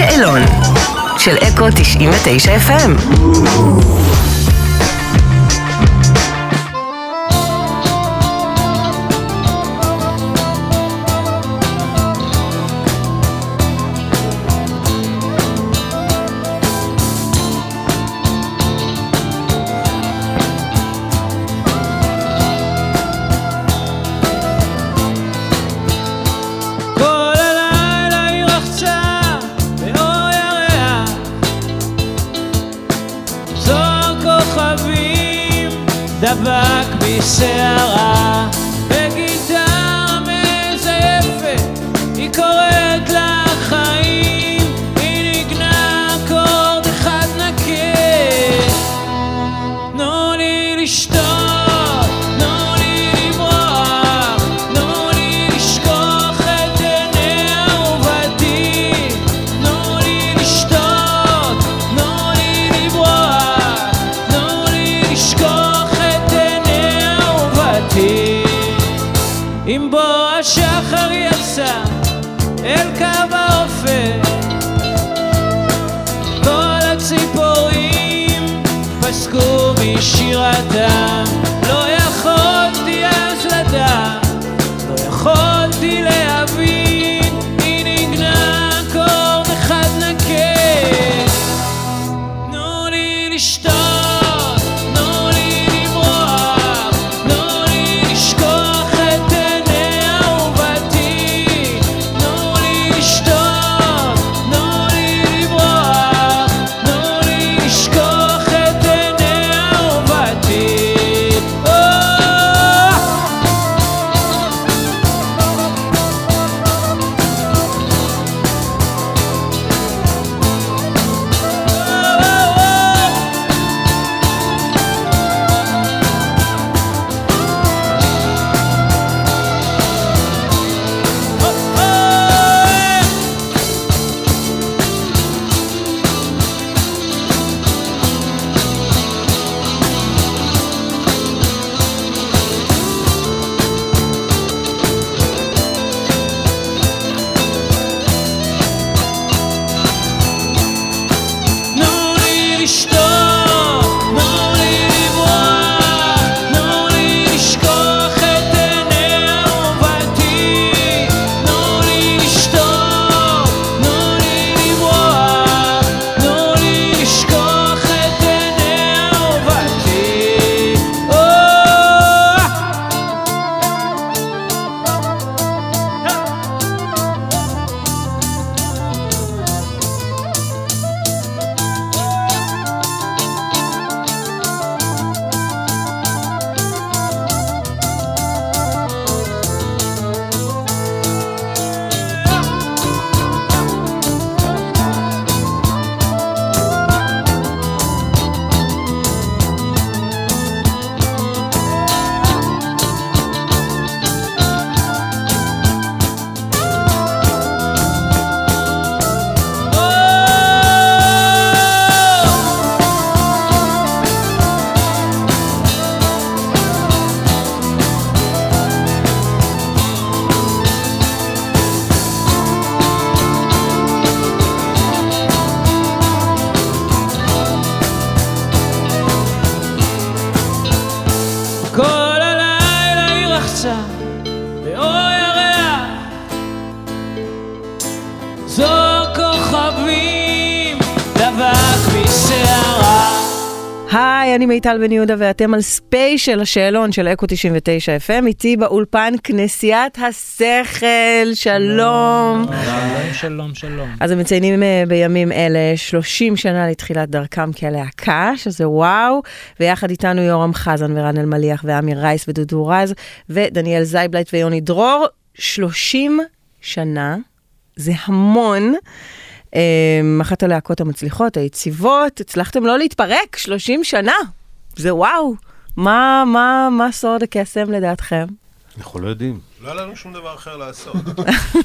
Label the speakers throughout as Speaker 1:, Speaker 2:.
Speaker 1: השאלון של אקו 99 FM.
Speaker 2: אני מיטל בן יהודה ואתם על ספיישל השאלון של אקו 99 FM, איתי באולפן כנסיית השכל, שלום.
Speaker 3: שלום שלום שלום
Speaker 2: אז הם מציינים אה, בימים אלה 30 שנה לתחילת דרכם כלהקה, שזה וואו, ויחד איתנו יורם חזן ורן אלמליח ועמי רייס ודודו רז ודניאל זייבלייט ויוני דרור, 30 שנה, זה המון. אה, אחת הלהקות המצליחות, היציבות, הצלחתם לא להתפרק 30 שנה, זה וואו. מה, מה, מה סוד הקסם לדעתכם?
Speaker 4: אנחנו לא יודעים.
Speaker 5: לא היה לנו שום דבר אחר לעשות.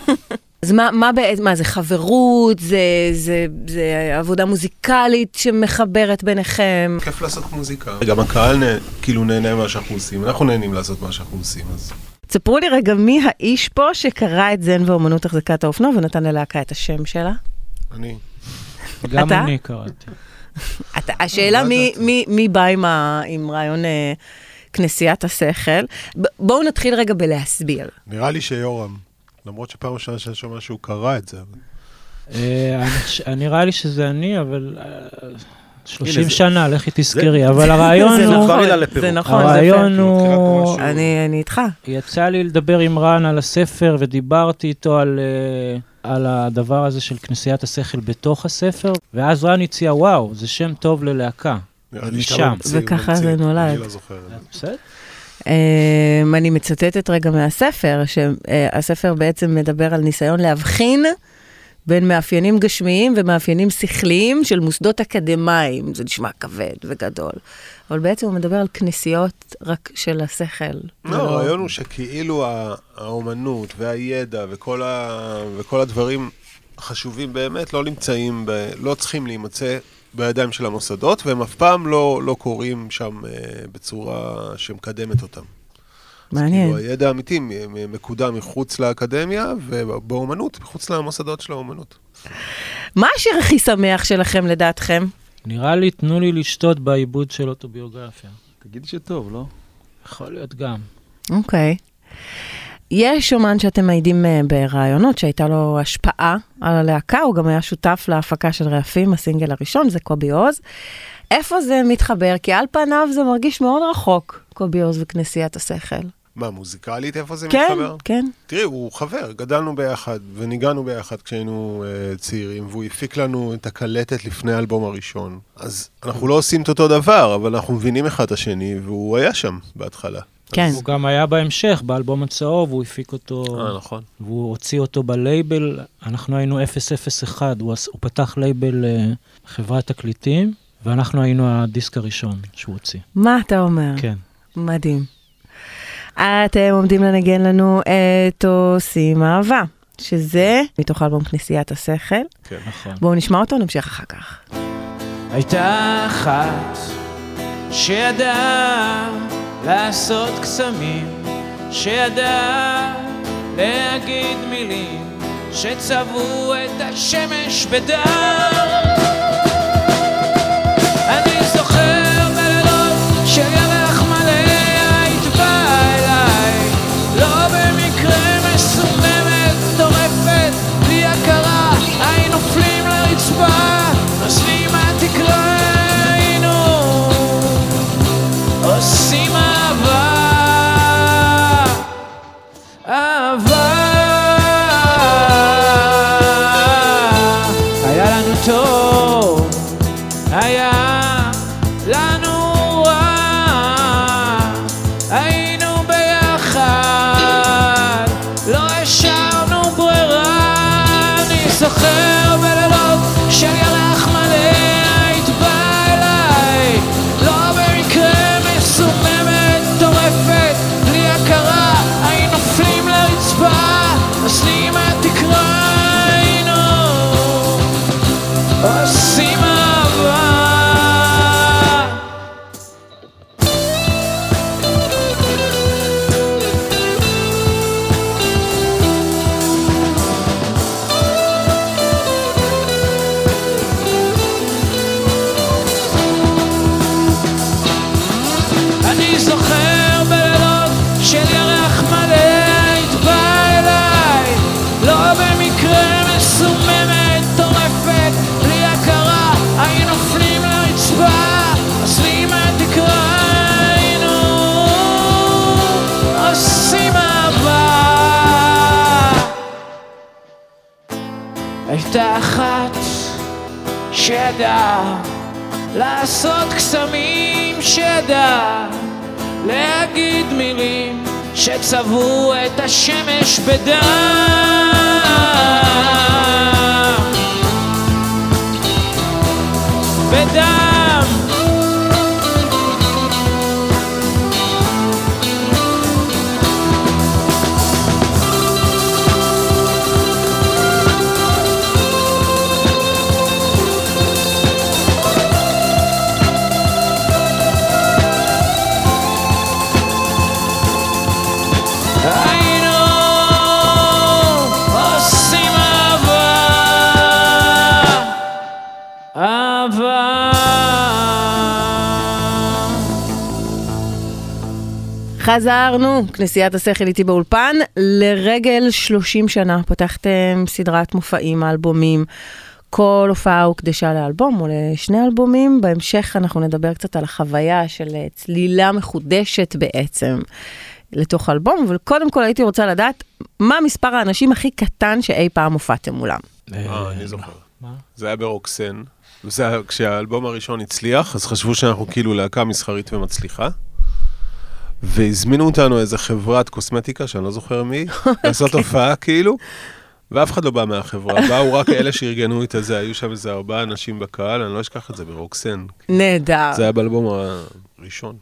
Speaker 2: אז מה, מה מה זה חברות, זה, זה, זה עבודה מוזיקלית שמחברת ביניכם?
Speaker 5: כיף לעשות מוזיקה. גם הקהל נה- כאילו נהנה ממה שאנחנו עושים, אנחנו נהנים לעשות מה שאנחנו עושים, אז...
Speaker 2: ספרו לי רגע מי האיש פה שקרא את זן ואומנות החזקת האופנוע ונתן ללהקה את השם שלה?
Speaker 5: אני.
Speaker 1: גם
Speaker 2: אתה?
Speaker 1: אני קראתי.
Speaker 2: אתה, השאלה
Speaker 5: לא
Speaker 2: מי,
Speaker 5: ידעתי.
Speaker 2: מי, מי בא עם, רעיון אה, כנסיית השכל. בואו נתחיל רגע בלהסביר.
Speaker 5: נראה לי שיורם, למרות שפעם ראשונה שאני שומע שהוא קרא את זה.
Speaker 1: אה, נראה לי שזה אני, אבל... אה, 30
Speaker 4: הנה, זה-
Speaker 1: שנה, לכי תזכרי, אבל הרעיון
Speaker 4: הוא-.
Speaker 2: זה נכון, זה
Speaker 1: הרעיון הוא...
Speaker 5: משהו.
Speaker 2: אני, אני איתך.
Speaker 1: יצא לי לדבר עם רן על הספר, ודיברתי איתו על, אה, על הדבר הזה של כנסיית השכל בתוך הספר, ואז רן הציע, וואו, זה שם טוב ללהקה. משם.
Speaker 2: וככה. זה נולד.
Speaker 5: אני לא.
Speaker 1: בסדר?
Speaker 2: Um, אני מצטטת רגע מהספר, שהספר בעצם מדבר על ניסיון להבחין בין מאפיינים גשמיים ומאפיינים שכליים של מוסדות אקדמיים. זה נשמע כבד וגדול, אבל בעצם הוא מדבר על כנסיות רק של השכל.
Speaker 5: לא, הרעיון הוא שכאילו האומנות והידע וכל, ה... וכל הדברים החשובים באמת לא נמצאים, ב... לא צריכים להימצא בידיים של המוסדות, והם אף פעם לא, לא קורים שם אה, בצורה שמקדמת אותם.
Speaker 2: מעניין.
Speaker 5: כאילו הידע האמיתי מקודם מחוץ לאקדמיה, ובאומנות, מחוץ למוסדות של האומנות.
Speaker 2: מה השיר הכי שמח שלכם לדעתכם?
Speaker 1: נראה לי, תנו לי לשתות בעיבוד של אוטוביוגרפיה.
Speaker 4: תגיד שטוב, לא?
Speaker 1: יכול להיות גם.
Speaker 2: אוקיי. יש אומן שאתם מעידים אה, בראיונות שהייתה לו השפעה על הלהקה, הוא גם היה שותף להפקה של רעפים, הסינגל הראשון, זה קובי עוז. איפה זה מתחבר? כי על פניו זה מרגיש מאוד רחוק, קובי עוז וכנסיית השכל.
Speaker 5: מה, מוזיקלית איפה זה
Speaker 2: כן,
Speaker 5: מתחבר?
Speaker 2: כן.
Speaker 5: תראי, הוא חבר, גדלנו ביחד וניגנו ביחד כשהיינו אה, צעירים, והוא הפיק לנו את הקלטת לפני האלבום הראשון. אז אנחנו לא עושים את אותו דבר, אבל אנחנו מבינים אחד את השני, והוא היה שם בהתחלה.
Speaker 2: כן.
Speaker 1: הוא גם היה בהמשך, באלבום הצהוב, הוא הפיק אותו,
Speaker 5: אה, נכון.
Speaker 1: והוא הוציא אותו בלייבל, אנחנו היינו 001, הוא, הוא פתח לייבל אה, חברת תקליטים, ואנחנו היינו הדיסק הראשון שהוא הוציא.
Speaker 2: מה אתה אומר?
Speaker 1: כן.
Speaker 2: מדהים. אתם עומדים לנגן לנו את עושים אהבה, שזה מתוך אלבום כנסיית השכל.
Speaker 5: כן.
Speaker 1: נכון.
Speaker 2: בואו נשמע אותו, נמשיך אחר כך.
Speaker 1: הייתה אחת שידעה לעשות קסמים, שידעה להגיד מילים שצבעו את השמש בדם. אני הייתה אחת שידעה לעשות קסמים שידע להגיד מילים שצבעו את השמש בדם. בדם אהבה.
Speaker 2: חזרנו, כנסיית השכל איתי באולפן, לרגל 30 שנה פתחתם סדרת מופעים, אלבומים. כל הופעה הוקדשה לאלבום או לשני אלבומים. בהמשך אנחנו נדבר קצת על החוויה של אה, צלילה מחודשת בעצם לתוך אלבום, אבל קודם כל הייתי רוצה לדעת מה מספר האנשים הכי קטן שאי פעם הופעתם מולם.
Speaker 5: אה, אני זוכר. זה היה ברוקסן, היה, כשהאלבום הראשון הצליח, אז חשבו שאנחנו כאילו להקה מסחרית ומצליחה. והזמינו אותנו איזה חברת קוסמטיקה, שאני לא זוכר מי, לעשות הופעה כאילו, ואף אחד לא בא מהחברה, באו רק אלה שארגנו את הזה, היו שם איזה ארבעה אנשים בקהל, אני לא אשכח את זה ברוקסן.
Speaker 2: נהדר.
Speaker 5: זה היה באלבום הראשון.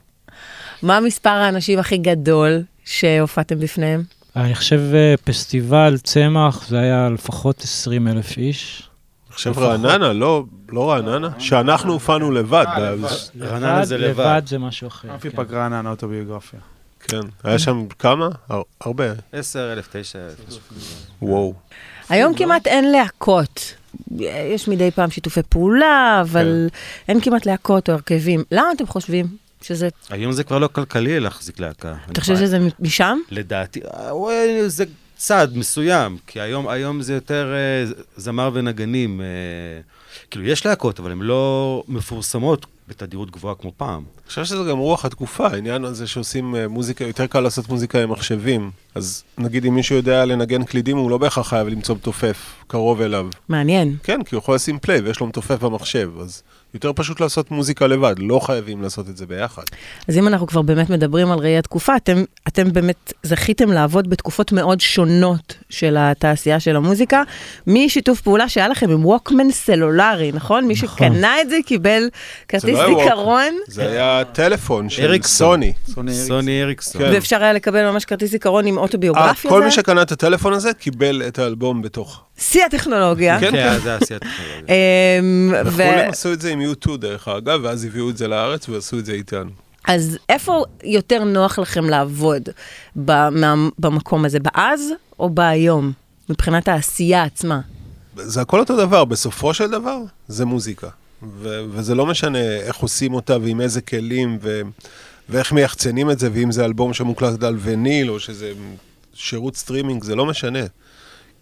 Speaker 2: מה מספר האנשים הכי גדול שהופעתם בפניהם?
Speaker 1: אני חושב אה, פסטיבל צמח, זה היה לפחות 20 אלף איש.
Speaker 5: חושב רעננה, לא, לא רעננה, שאנחנו הופענו לבד. ב-
Speaker 4: רעננה זה לבד.
Speaker 1: לבד זה משהו אחר.
Speaker 3: אמפי
Speaker 1: כן.
Speaker 3: פגרה נענה אוטוביוגרפיה.
Speaker 5: כן, היה שם כמה? הר- הרבה.
Speaker 4: 10 אלף, 9 אלף.
Speaker 5: וואו.
Speaker 2: היום כמעט אין להקות. יש מדי פעם שיתופי פעולה, אבל אין כמעט להקות או הרכבים. למה אתם חושבים שזה...
Speaker 4: היום זה כבר לא כלכלי להחזיק להקה.
Speaker 2: אתה חושב שזה משם?
Speaker 4: לדעתי, אה, זה צעד מסוים, כי היום, היום זה יותר אה, זמר ונגנים. אה, כאילו, יש להקות, אבל הן לא מפורסמות בתדירות גבוהה כמו פעם.
Speaker 5: אני חושב שזה גם רוח התקופה, העניין הזה שעושים אה, מוזיקה, יותר קל לעשות מוזיקה עם מחשבים. אז נגיד אם מישהו יודע לנגן קלידים, הוא לא בהכרח חייב למצוא מתופף קרוב אליו.
Speaker 2: מעניין.
Speaker 5: כן, כי הוא יכול לשים פליי ויש לו מתופף במחשב, אז יותר פשוט לעשות מוזיקה לבד, לא חייבים לעשות את זה ביחד.
Speaker 2: אז אם אנחנו כבר באמת מדברים על ראי התקופה, אתם, אתם באמת זכיתם לעבוד בתקופות מאוד שונות של התעשייה של המוזיקה, משיתוף פעולה שהיה לכם עם ווקמן סלולרי, נכון? מי
Speaker 1: נכון.
Speaker 2: שקנה את זה קיבל כרטיס
Speaker 5: לא
Speaker 2: זיכרון,
Speaker 5: זה היה טלפון של
Speaker 4: אריקסון.
Speaker 5: סוני.
Speaker 3: סוני אריקסון.
Speaker 4: סוני אריקסון.
Speaker 5: כן.
Speaker 2: ואפשר היה לקבל ממש כרטיס זיכרון עם
Speaker 5: אה,
Speaker 2: אוטוביוגרפיה.
Speaker 5: כל
Speaker 2: זה?
Speaker 5: מי שקנה את הטלפון הזה קיבל את האלבום בתוך.
Speaker 2: שיא הטכנולוגיה.
Speaker 5: כן,
Speaker 4: כן, זה עשייה טכנולוגיה.
Speaker 2: אמ, ו-
Speaker 5: בחו"ל הם עשו את זה עם U2 דרך אגב, ואז הביאו את זה לארץ ועשו את זה איתנו.
Speaker 2: אז איפה יותר נוח לכם לעבוד במקום הזה, באז או בהיום, מבחינת העשייה עצמה?
Speaker 5: זה הכל אותו דבר, בסופו של דבר זה מוזיקה. ו- וזה לא משנה איך עושים אותה ועם איזה כלים ו- ואיך מייחצנים את זה, ואם זה אלבום שמוקלט על וניל או שזה שירות סטרימינג, זה לא משנה.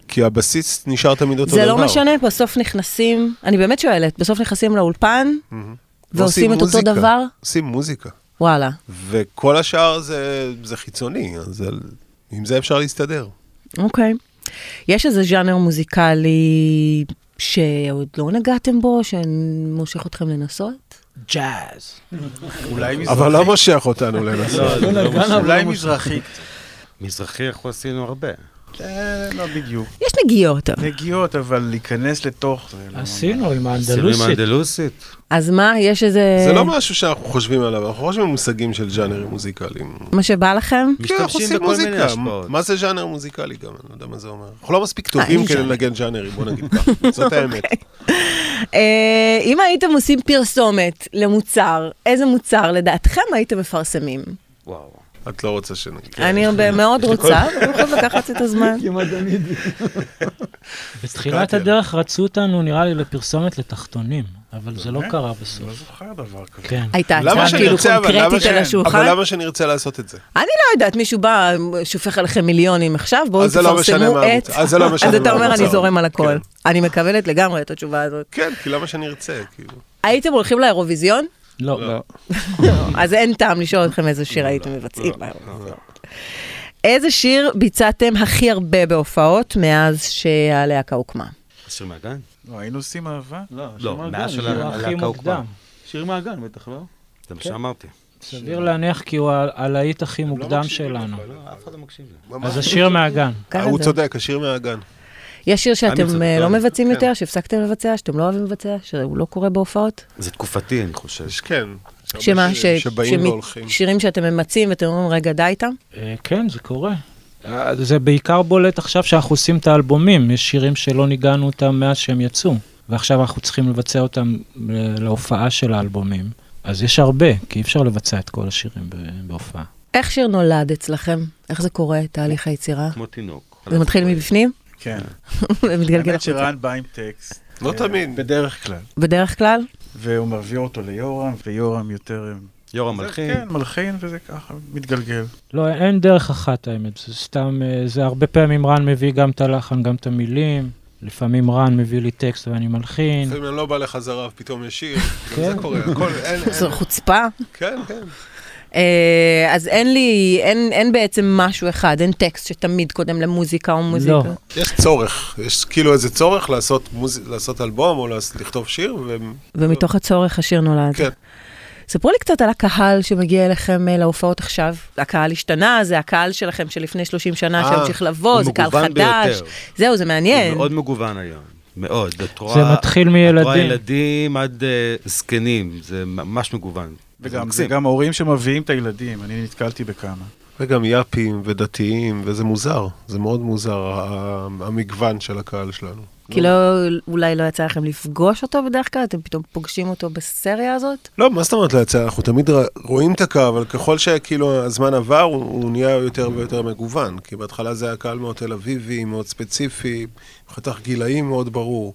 Speaker 5: כי הבסיס נשאר תמיד אותו
Speaker 2: זה
Speaker 5: דבר.
Speaker 2: לא משנה, בסוף נכנסים, אני באמת שואלת, בסוף נכנסים לאולפן
Speaker 5: מהמם.
Speaker 2: ועושים את אותו
Speaker 5: מוזיקה.
Speaker 2: דבר?
Speaker 5: עושים מוזיקה.
Speaker 2: וואלה.
Speaker 5: וכל השאר זה, זה חיצוני, אז זה- עם זה אפשר להסתדר.
Speaker 2: אוקיי. יש איזה ז'אנר מוזיקלי שעוד לא נגעתם בו, שמושך אתכם לנסות?
Speaker 1: ג'אז.
Speaker 3: אולי מזרחי.
Speaker 5: אבל לא מושך אותנו לנסות.
Speaker 3: אולי מזרחי.
Speaker 4: מזרחי אנחנו עשינו הרבה.
Speaker 3: אה, לא בדיוק.
Speaker 2: יש נגיעות.
Speaker 3: נגיעות, אבל להיכנס לתוך... זה לא
Speaker 1: עשינו עם
Speaker 4: עשינו עם
Speaker 1: האנדלוסית.
Speaker 4: האנדלוסית.
Speaker 2: אז מה, יש איזה...
Speaker 5: זה לא משהו שאנחנו חושבים עליו, אנחנו חושבים במושגים של ז'אנרים מוזיקליים.
Speaker 2: מה שבא לכם?
Speaker 5: כן, אנחנו עושים מוזיקה. מה זה ז'אנר מוזיקלי גם? אני לא יודע מה זה אומר. אנחנו לא מספיק
Speaker 2: אה,
Speaker 5: טובים
Speaker 2: אין
Speaker 5: כדי. לנגן ז'אנרים, בוא נגיד ככה. זאת האמת.
Speaker 2: אה, אם הייתם עושים פרסומת למוצר, איזה מוצר לדעתכם הייתם מפרסמים?
Speaker 4: וואו.
Speaker 5: את לא רוצה שנגיד.
Speaker 2: אני מאוד רוצה, אבל יכולים לקחת את הזמן.
Speaker 1: בתחילת
Speaker 5: שקעתי
Speaker 1: הדרך רצו אותנו, נראה לי, לפרסומת לתחתונים, אבל זה לא? קרה
Speaker 3: לא
Speaker 1: בסוף.
Speaker 3: זוכר דבר כזה.
Speaker 1: כן.
Speaker 2: הייתה
Speaker 5: למה
Speaker 2: הצעה כאילו קונקרטית על השולחן?
Speaker 5: אבל למה שנרצה לעשות את זה?
Speaker 2: אני לא יודעת, מישהו בא, שופך עליכם מיליונים עכשיו, בואו
Speaker 5: אז זה לא משנה
Speaker 2: תפרסמו
Speaker 5: מה
Speaker 2: את...
Speaker 5: אז זה לא משנה
Speaker 2: אז אתה
Speaker 5: מה
Speaker 2: אומר, אני. זורם על הכל.
Speaker 5: כן.
Speaker 2: אני מקבלת לגמרי את התשובה הזאת.
Speaker 5: כן, כי למה שנרצה, כאילו.
Speaker 2: הייתם הולכים לאירוויזיון?
Speaker 1: לא.
Speaker 3: לא.
Speaker 2: אז אין טעם לשאול אתכם איזה שיר הייתם מבצעים. איזה שיר ביצעתם הכי הרבה בהופעות מאז שהלהקה הוקמה?
Speaker 4: השיר מהגן?
Speaker 3: לא, היינו עושים אהבה?
Speaker 6: לא,
Speaker 4: לא,
Speaker 6: שיר
Speaker 4: מאז
Speaker 6: מהגן,
Speaker 4: של
Speaker 6: שיר-
Speaker 4: ה-
Speaker 1: הכי
Speaker 4: הלהקה הוקמה.
Speaker 6: שיר מהגן, בטח, לא?
Speaker 4: זה מה
Speaker 1: כן.
Speaker 4: שאמרתי.
Speaker 1: סביר להניח כי הוא הלהיט הכי מוקדם שלנו.
Speaker 4: לא, אף אחד לא מקשיב לי.
Speaker 1: אז השיר מהגן.
Speaker 5: הוא. צודק, השיר מהגן.
Speaker 2: יש שיר שאתם אה, לא מבצעים
Speaker 5: כן.
Speaker 2: יותר, שהפסקתם לבצע, שאתם לא אוהבים לבצע, שהוא לא קורה בהופעות?
Speaker 4: זה תקופתי, אני חושב.
Speaker 5: יש כן.
Speaker 2: שמה,
Speaker 5: שירים שבאים והולכים.
Speaker 2: שירים שאתם ממצים ואתם אומרים, רגע, די איתם?
Speaker 1: אה, כן, זה קורה. אה, זה בעיקר בולט עכשיו שאנחנו עושים את האלבומים. יש שירים שלא ניגענו אותם מאז שהם יצאו, ועכשיו אנחנו צריכים לבצע אותם להופעה של האלבומים. אז יש הרבה, כי אי אפשר לבצע את כל השירים בהופעה.
Speaker 2: איך שיר נולד אצלכם? איך זה קורה, תהליך היצירה?
Speaker 4: כמו תינוק.
Speaker 2: זה מתחיל מבפנים?
Speaker 3: כן.
Speaker 2: ומתגלגל
Speaker 3: האמת. שרן בא עם טקסט.
Speaker 5: לא
Speaker 3: אה,
Speaker 5: תמיד.
Speaker 3: בדרך כלל.
Speaker 2: בדרך כלל?
Speaker 3: והוא מעביר אותו ליורם, ויורם יותר אה,
Speaker 4: יורם מלחין.
Speaker 3: כן, מלחין וזה ככה מתגלגל.
Speaker 1: לא, אין דרך אחת האמת, זה סתם, אה, זה הרבה פעמים רן מביא גם את הלחן, גם את המילים. לפעמים רן מביא לי טקסט ואני מלחין.
Speaker 5: לפעמים אני לא בא לחזרה ופתאום יש שיר, גם
Speaker 1: כן.
Speaker 5: זה קורה, הכל, אין, אין,
Speaker 2: זו חוצפה.
Speaker 5: כן, כן.
Speaker 2: אה, אז אין לי, אין, אין בעצם משהו אחד, אין טקסט שתמיד קודם למוזיקה או מוזיקה.
Speaker 1: לא.
Speaker 5: יש צורך, יש כאילו איזה צורך לעשות, מוז... לעשות אלבום או לכתוב שיר, ו...
Speaker 2: ומתוך הצורך השיר נולד.
Speaker 5: כן.
Speaker 2: ספרו לי קצת על הקהל שמגיע אליכם אה, להופעות עכשיו. הקהל השתנה, זה הקהל שלכם שלפני 30 שנה
Speaker 5: אה,
Speaker 2: שהמשיך לבוא, זה קהל חדש.
Speaker 4: ביותר.
Speaker 2: זהו, זה
Speaker 4: הוא
Speaker 2: מעניין.
Speaker 4: מאוד מגוון היום, מאוד. את רואה-
Speaker 1: זה מתחיל
Speaker 4: את רואה
Speaker 1: מילדים.
Speaker 4: ילדים עד אה, זקנים, זה ממש מגוון. זה
Speaker 3: וגם זה
Speaker 4: מקסים.
Speaker 3: גם ההורים שמביאים את הילדים, אני נתקלתי בכמה.
Speaker 5: וגם יאפים ודתיים, וזה מוזר, זה מאוד מוזר, המגוון של הקהל שלנו.
Speaker 2: כי לא, אולי לא יצא לכם לפגוש אותו בדרך כלל, אתם פתאום פוגשים אותו בסריה הזאת?
Speaker 5: לא, מה זאת אומרת לא יצא? אנחנו תמיד רואים את הקהל, אבל ככל שכאילו הזמן עבר, הוא, הוא נהיה יותר ויותר מגוון. כי בהתחלה זה היה קהל מאוד תל אביבי, מאוד ספציפי, חתך גילאים מאוד ברור.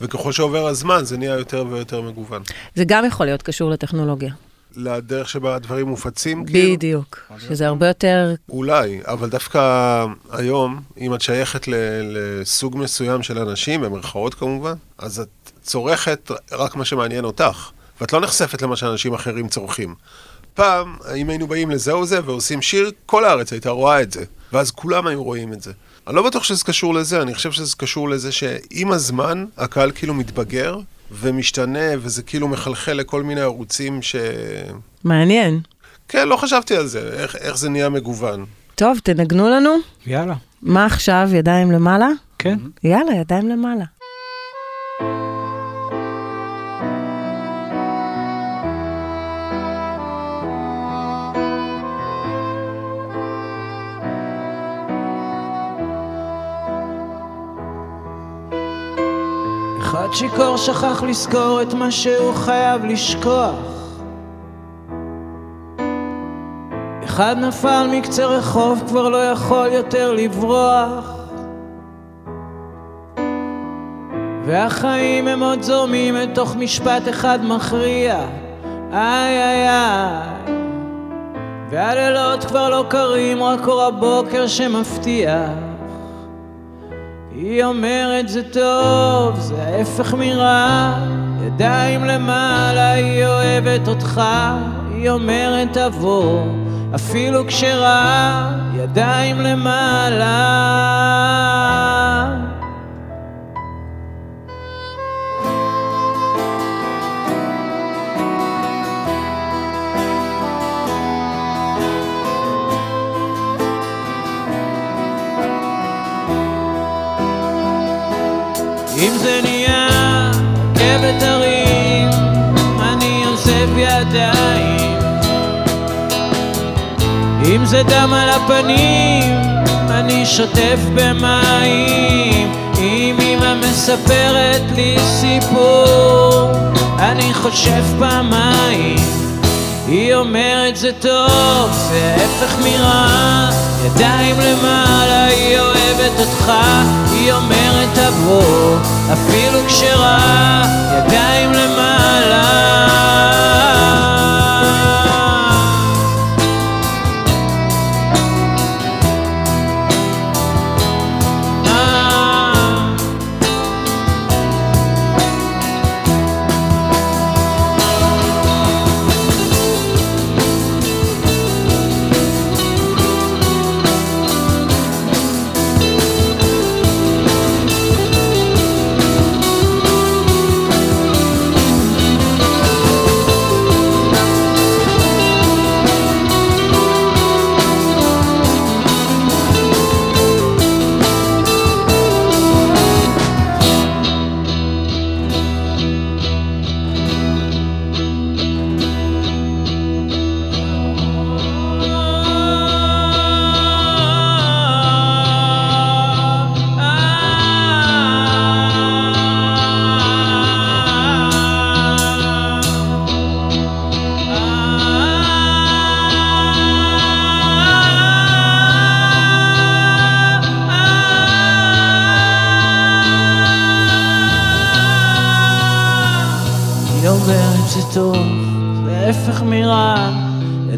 Speaker 5: וככל שעובר הזמן, זה נהיה יותר ויותר מגוון.
Speaker 2: זה גם יכול להיות קשור לטכנולוגיה.
Speaker 5: לדרך שבה הדברים מופצים, כאילו,
Speaker 2: בדיוק. שזה הרבה יותר...
Speaker 5: אולי, אבל דווקא היום, אם את שייכת ל- לסוג מסוים של אנשים, במרכאות כמובן, אז את צורכת רק מה שמעניין אותך, ואת לא נחשפת למה שאנשים אחרים צורכים. פעם, אם היינו באים לזה או זה ועושים שיר, כל הארץ הייתה רואה את זה, ואז כולם היו רואים את זה. אני לא בטוח שזה קשור לזה, אני חושב שזה קשור לזה שעם הזמן, הקהל כאילו מתבגר ומשתנה, וזה כאילו מחלחל לכל מיני ערוצים ש...
Speaker 2: מעניין.
Speaker 5: כן, לא חשבתי על זה, איך, איך זה נהיה מגוון.
Speaker 2: טוב, תנגנו לנו.
Speaker 1: יאללה,
Speaker 2: מה עכשיו, ידיים למעלה?
Speaker 1: כן.
Speaker 2: יאללה, ידיים למעלה.
Speaker 1: אחד שיכור שכח לזכור את מה שהוא חייב לשכוח. אחד נפל מקצה רחוב, כבר לא יכול יותר לברוח. והחיים הם עוד זורמים לתוך משפט אחד מכריע. איי איי איי. והלילות כבר לא קרים, רק אור הבוקר שמפתיע. היא אומרת זה טוב, זה ההפך מרע, ידיים למעלה, היא אוהבת אותך, היא אומרת תבוא, אפילו כשרע, ידיים למעלה. אם זה דם על הפנים, אני שוטף במים. אם אמא מספרת לי סיפור, אני חושב פעמיים. היא אומרת זה טוב, זה ההפך מרע, ידיים למעלה, היא אוהבת אותך, היא אומרת תבוא, אפילו כשרע, ידיים למעלה.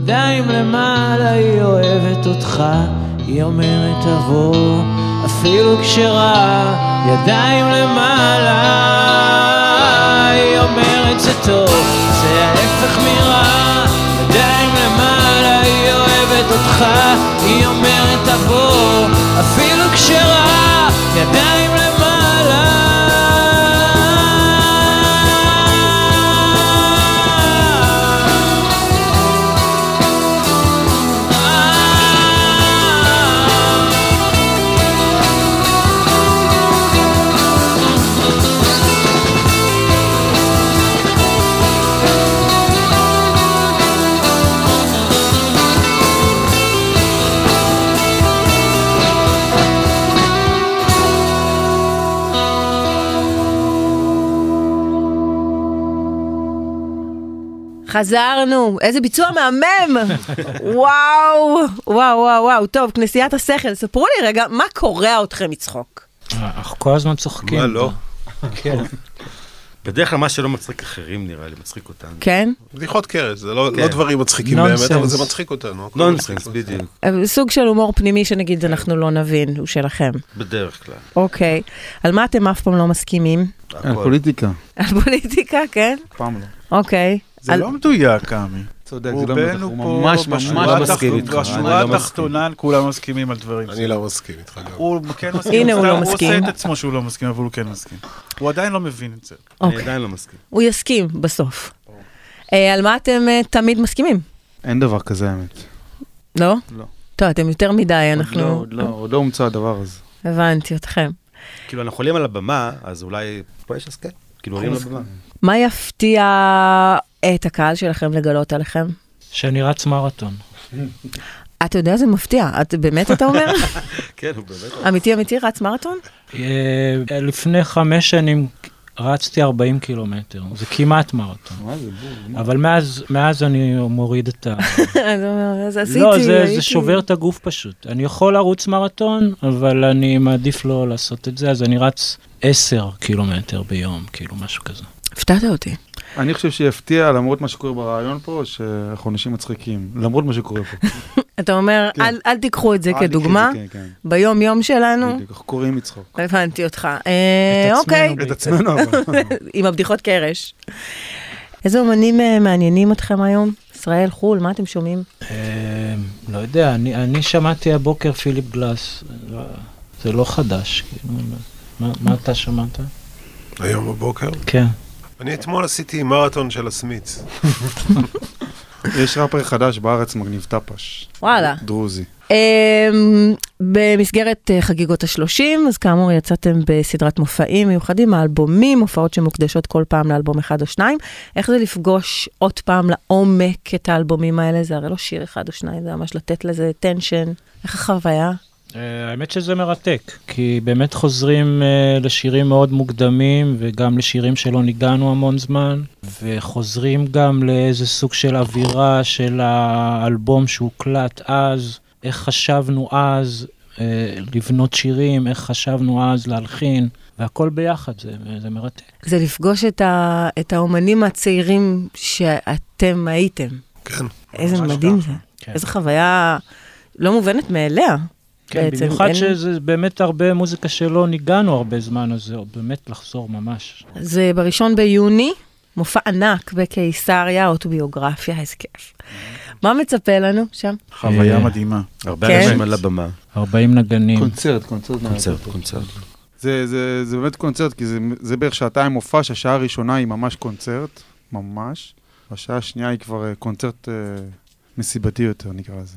Speaker 1: ידיים למעלה, היא אוהבת אותך, היא אומרת תבוא, אפילו כשרע, ידיים למעלה, היא אומרת זה טוב, זה ההפך מרע, ידיים למעלה, היא אוהבת אותך, היא אומרת תבוא, אפילו כשרע, ידיים
Speaker 2: חזרנו, איזה ביצוע מהמם! וואו, וואו, וואו, וואו. טוב, כנסיית השכל, ספרו לי רגע, מה קורע אתכם מצחוק?
Speaker 1: אנחנו כל הזמן צוחקים.
Speaker 5: מה לא?
Speaker 1: כן.
Speaker 4: בדרך כלל מה שלא מצחיק אחרים נראה לי, מצחיק אותנו.
Speaker 2: כן?
Speaker 5: בדיחות קרש, זה לא
Speaker 4: כן.
Speaker 5: לא דברים מצחיקים
Speaker 1: נונסנס.
Speaker 5: באמת, אבל זה מצחיק אותנו.
Speaker 4: נונסנס. בדיוק.
Speaker 2: אה, סוג של הומור פנימי שנגיד אנחנו לא נבין, הוא שלכם.
Speaker 4: בדרך כלל.
Speaker 2: אוקיי. על מה אתם אף פעם לא מסכימים?
Speaker 4: הכל.
Speaker 6: פוליטיקה,
Speaker 2: על פוליטיקה, כן?
Speaker 6: אף פעם לא.
Speaker 2: אוקיי.
Speaker 3: זה
Speaker 2: על-
Speaker 3: לא מדויק, עמי.
Speaker 6: צודק, זה לא מדויק, הוא
Speaker 3: פה,
Speaker 6: ממש ממש
Speaker 3: בשורה
Speaker 4: מסכים איתך, אני
Speaker 3: בשורה
Speaker 4: לא מסכים.
Speaker 3: התחתונה כולם מסכימים על דברים.
Speaker 5: אני לא מסכים איתך גם.
Speaker 3: הוא כן מסכים,
Speaker 2: הנה, הוא לא מסכים.
Speaker 3: הוא עושה את עצמו שהוא לא מסכים, אבל הוא כן מסכים. הוא עדיין לא מבין את זה.
Speaker 4: אני
Speaker 2: אוקיי.
Speaker 4: עדיין לא מסכים.
Speaker 2: הוא יסכים בסוף. אה, על מה אתם אה, תמיד מסכימים?
Speaker 6: אין דבר כזה האמת.
Speaker 2: לא?
Speaker 6: לא.
Speaker 2: טוב, אתם יותר מדי,
Speaker 6: לא-
Speaker 2: אנחנו...
Speaker 6: עוד לא- עוד לא הומצא הדבר הזה.
Speaker 2: הבנתי אתכם.
Speaker 4: כאילו, אנחנו עולים על הבמה, אז אולי פה יש הסכם. כאילו, עולים לבמה.
Speaker 2: מה יפתיע את הקהל שלכם לגלות עליכם?
Speaker 1: שאני רץ מרתון.
Speaker 2: אתה יודע, זה מפתיע. את באמת, אתה אומר?
Speaker 4: כן, הוא באמת...
Speaker 2: אמיתי, אמיתי, רץ מרתון?
Speaker 1: אה, לפני חמש שנים רצתי 40 קילומטר, זה כמעט מרתון.
Speaker 6: מה זה בור?
Speaker 1: אבל מאז, מאז אני מוריד את ה...
Speaker 2: אז עשיתי,
Speaker 1: לא, זה. זה שובר את הגוף פשוט. אני יכול לרוץ מרתון, אבל אני מעדיף לא לעשות את זה, אז אני רץ 10 קילומטר ביום, כאילו משהו כזה.
Speaker 2: הפתעת אותי.
Speaker 6: אני חושב שיפתיע, למרות מה שקורה ברעיון פה, שאנחנו אנשים מצחיקים. למרות מה שקורה פה.
Speaker 2: אתה אומר,
Speaker 6: כן.
Speaker 2: אל, אל תיקחו את זה
Speaker 6: את
Speaker 2: כדוגמה,
Speaker 6: כן, כן.
Speaker 2: ביום-יום שלנו.
Speaker 6: בדיוק, אנחנו קוראים מצחוק.
Speaker 2: הבנתי אותך.
Speaker 1: את
Speaker 2: אה,
Speaker 1: עצמנו
Speaker 2: אוקיי.
Speaker 6: את עצמנו אבל.
Speaker 2: עם הבדיחות קרש. איזה אומנים אה, מעניינים אתכם היום? ישראל, חו"ל, מה אתם שומעים?
Speaker 1: אה, לא יודע, אני, אני שמעתי הבוקר פיליפ גלאס, לא- זה לא חדש, כאילו, מה, מה אתה שמעת?
Speaker 5: היום בבוקר.
Speaker 1: כן.
Speaker 5: אני אתמול עשיתי מרתון של הסמיץ.
Speaker 6: יש ראפר חדש בארץ, מגניב טפש.
Speaker 2: וואלה.
Speaker 6: דרוזי.
Speaker 2: אמ, במסגרת אה, חגיגות ה-30, אז כאמור יצאתם בסדרת מופעים מיוחדים, האלבומים, הופעות שמוקדשות כל פעם לאלבום אחד או שניים. איך זה לפגוש עוד פעם לעומק את האלבומים האלה? זה הרי לא שיר אחד או שניים, זה ממש לתת לזה טנשן. איך החוויה?
Speaker 1: אה, האמת שזה מרתק, כי באמת חוזרים אה, לשירים מאוד מוקדמים, וגם לשירים שלא ניגענו המון זמן, וחוזרים גם לאיזה סוג של אווירה של האלבום שהוקלט אז, איך חשבנו אז אה, לבנות שירים, איך חשבנו אז להלחין, והכל ביחד, זה, זה מרתק.
Speaker 2: זה לפגוש את, ה, את האומנים הצעירים שאתם הייתם.
Speaker 5: כן.
Speaker 2: איזה מדהים. זה.
Speaker 1: כן.
Speaker 2: איזו חוויה לא מובנת מאליה.
Speaker 1: כן,
Speaker 2: בעצם
Speaker 1: במיוחד
Speaker 2: אין-
Speaker 1: שזה באמת הרבה מוזיקה שלא ניגענו הרבה זמן, אז זה באמת לחזור ממש.
Speaker 2: זה בראשון ביוני, מופע ענק בקיסריה, אוטוביוגרפיה, איזה כיף. מה מצפה לנו שם?
Speaker 3: חוויה
Speaker 1: אה,
Speaker 3: מדהימה.
Speaker 4: הרבה
Speaker 2: כן.
Speaker 4: אנשים על הבמה.
Speaker 1: 40 נגנים.
Speaker 6: קונצרט, קונצרט.
Speaker 4: קונצרט, קונצרט.
Speaker 6: זה, זה, זה באמת קונצרט, כי זה, זה בערך שעתיים מופע, שהשעה הראשונה היא ממש קונצרט, ממש. והשעה השנייה היא כבר אה, קונצרט אה, מסיבתי יותר, נקרא לזה.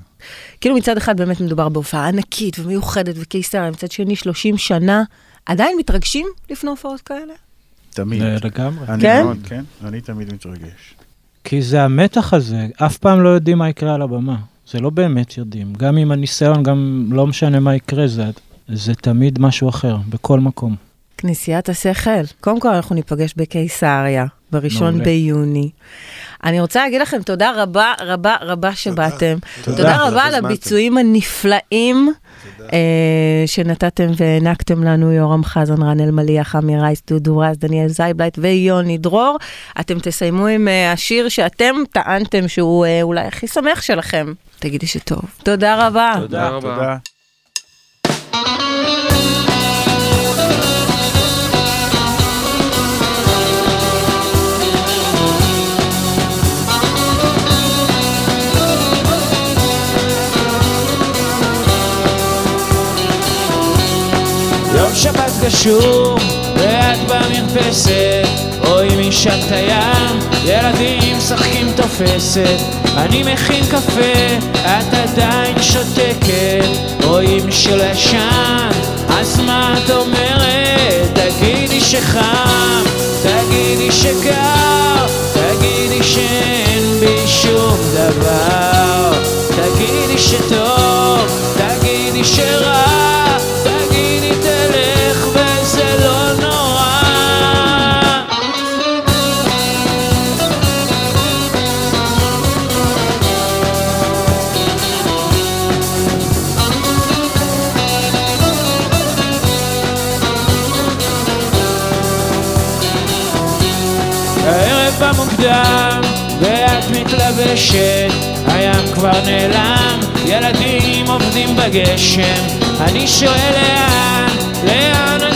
Speaker 2: כאילו מצד אחד באמת מדובר בהופעה ענקית ומיוחדת וקיסריה, מצד שני 30 שנה, עדיין מתרגשים לפני הופעות כאלה?
Speaker 3: תמיד.
Speaker 1: אה, לגמרי.
Speaker 3: אני
Speaker 2: כן?
Speaker 3: מאוד, כן, אני תמיד מתרגש.
Speaker 1: כי זה המתח הזה, אף פעם לא יודעים מה יקרה על הבמה. זה לא באמת יודעים. גם עם הניסיון, גם לא משנה מה יקרה, זה, זה תמיד משהו אחר, בכל מקום.
Speaker 2: כנסיית השכל. קודם כל אנחנו ניפגש בקיסריה, בראשון
Speaker 4: מעולה.
Speaker 2: ביוני. אני רוצה להגיד לכם תודה רבה רבה רבה שבאתם.
Speaker 5: תודה.
Speaker 2: תודה רבה על. הביצועים הנפלאים אה, שנתתם והענקתם לנו, יורם חזן, רן אלמליח, עמי רייס, דודו רז, דניאל זייבלייט ויוני דרור. אתם תסיימו עם אה, השיר שאתם טענתם שהוא אה, אולי הכי שמח שלכם. תגידי שטוב. תודה רבה.
Speaker 4: תודה.
Speaker 3: תודה.
Speaker 1: יום שבת גשום, ואת במרפסת, רואים משם את הים, ילדים משחקים תופסת. אני מכין קפה, את עדיין שותקת, רואים שלא ישן, אז מה את אומרת? תגידי שחם, תגידי שקר, תגידי שאין בי שום דבר, תגידי שטוב, תגידי שרע, מתלבשת, הים כבר נעלם, ילדים עובדים בגשם. אני שואל לאן, לאן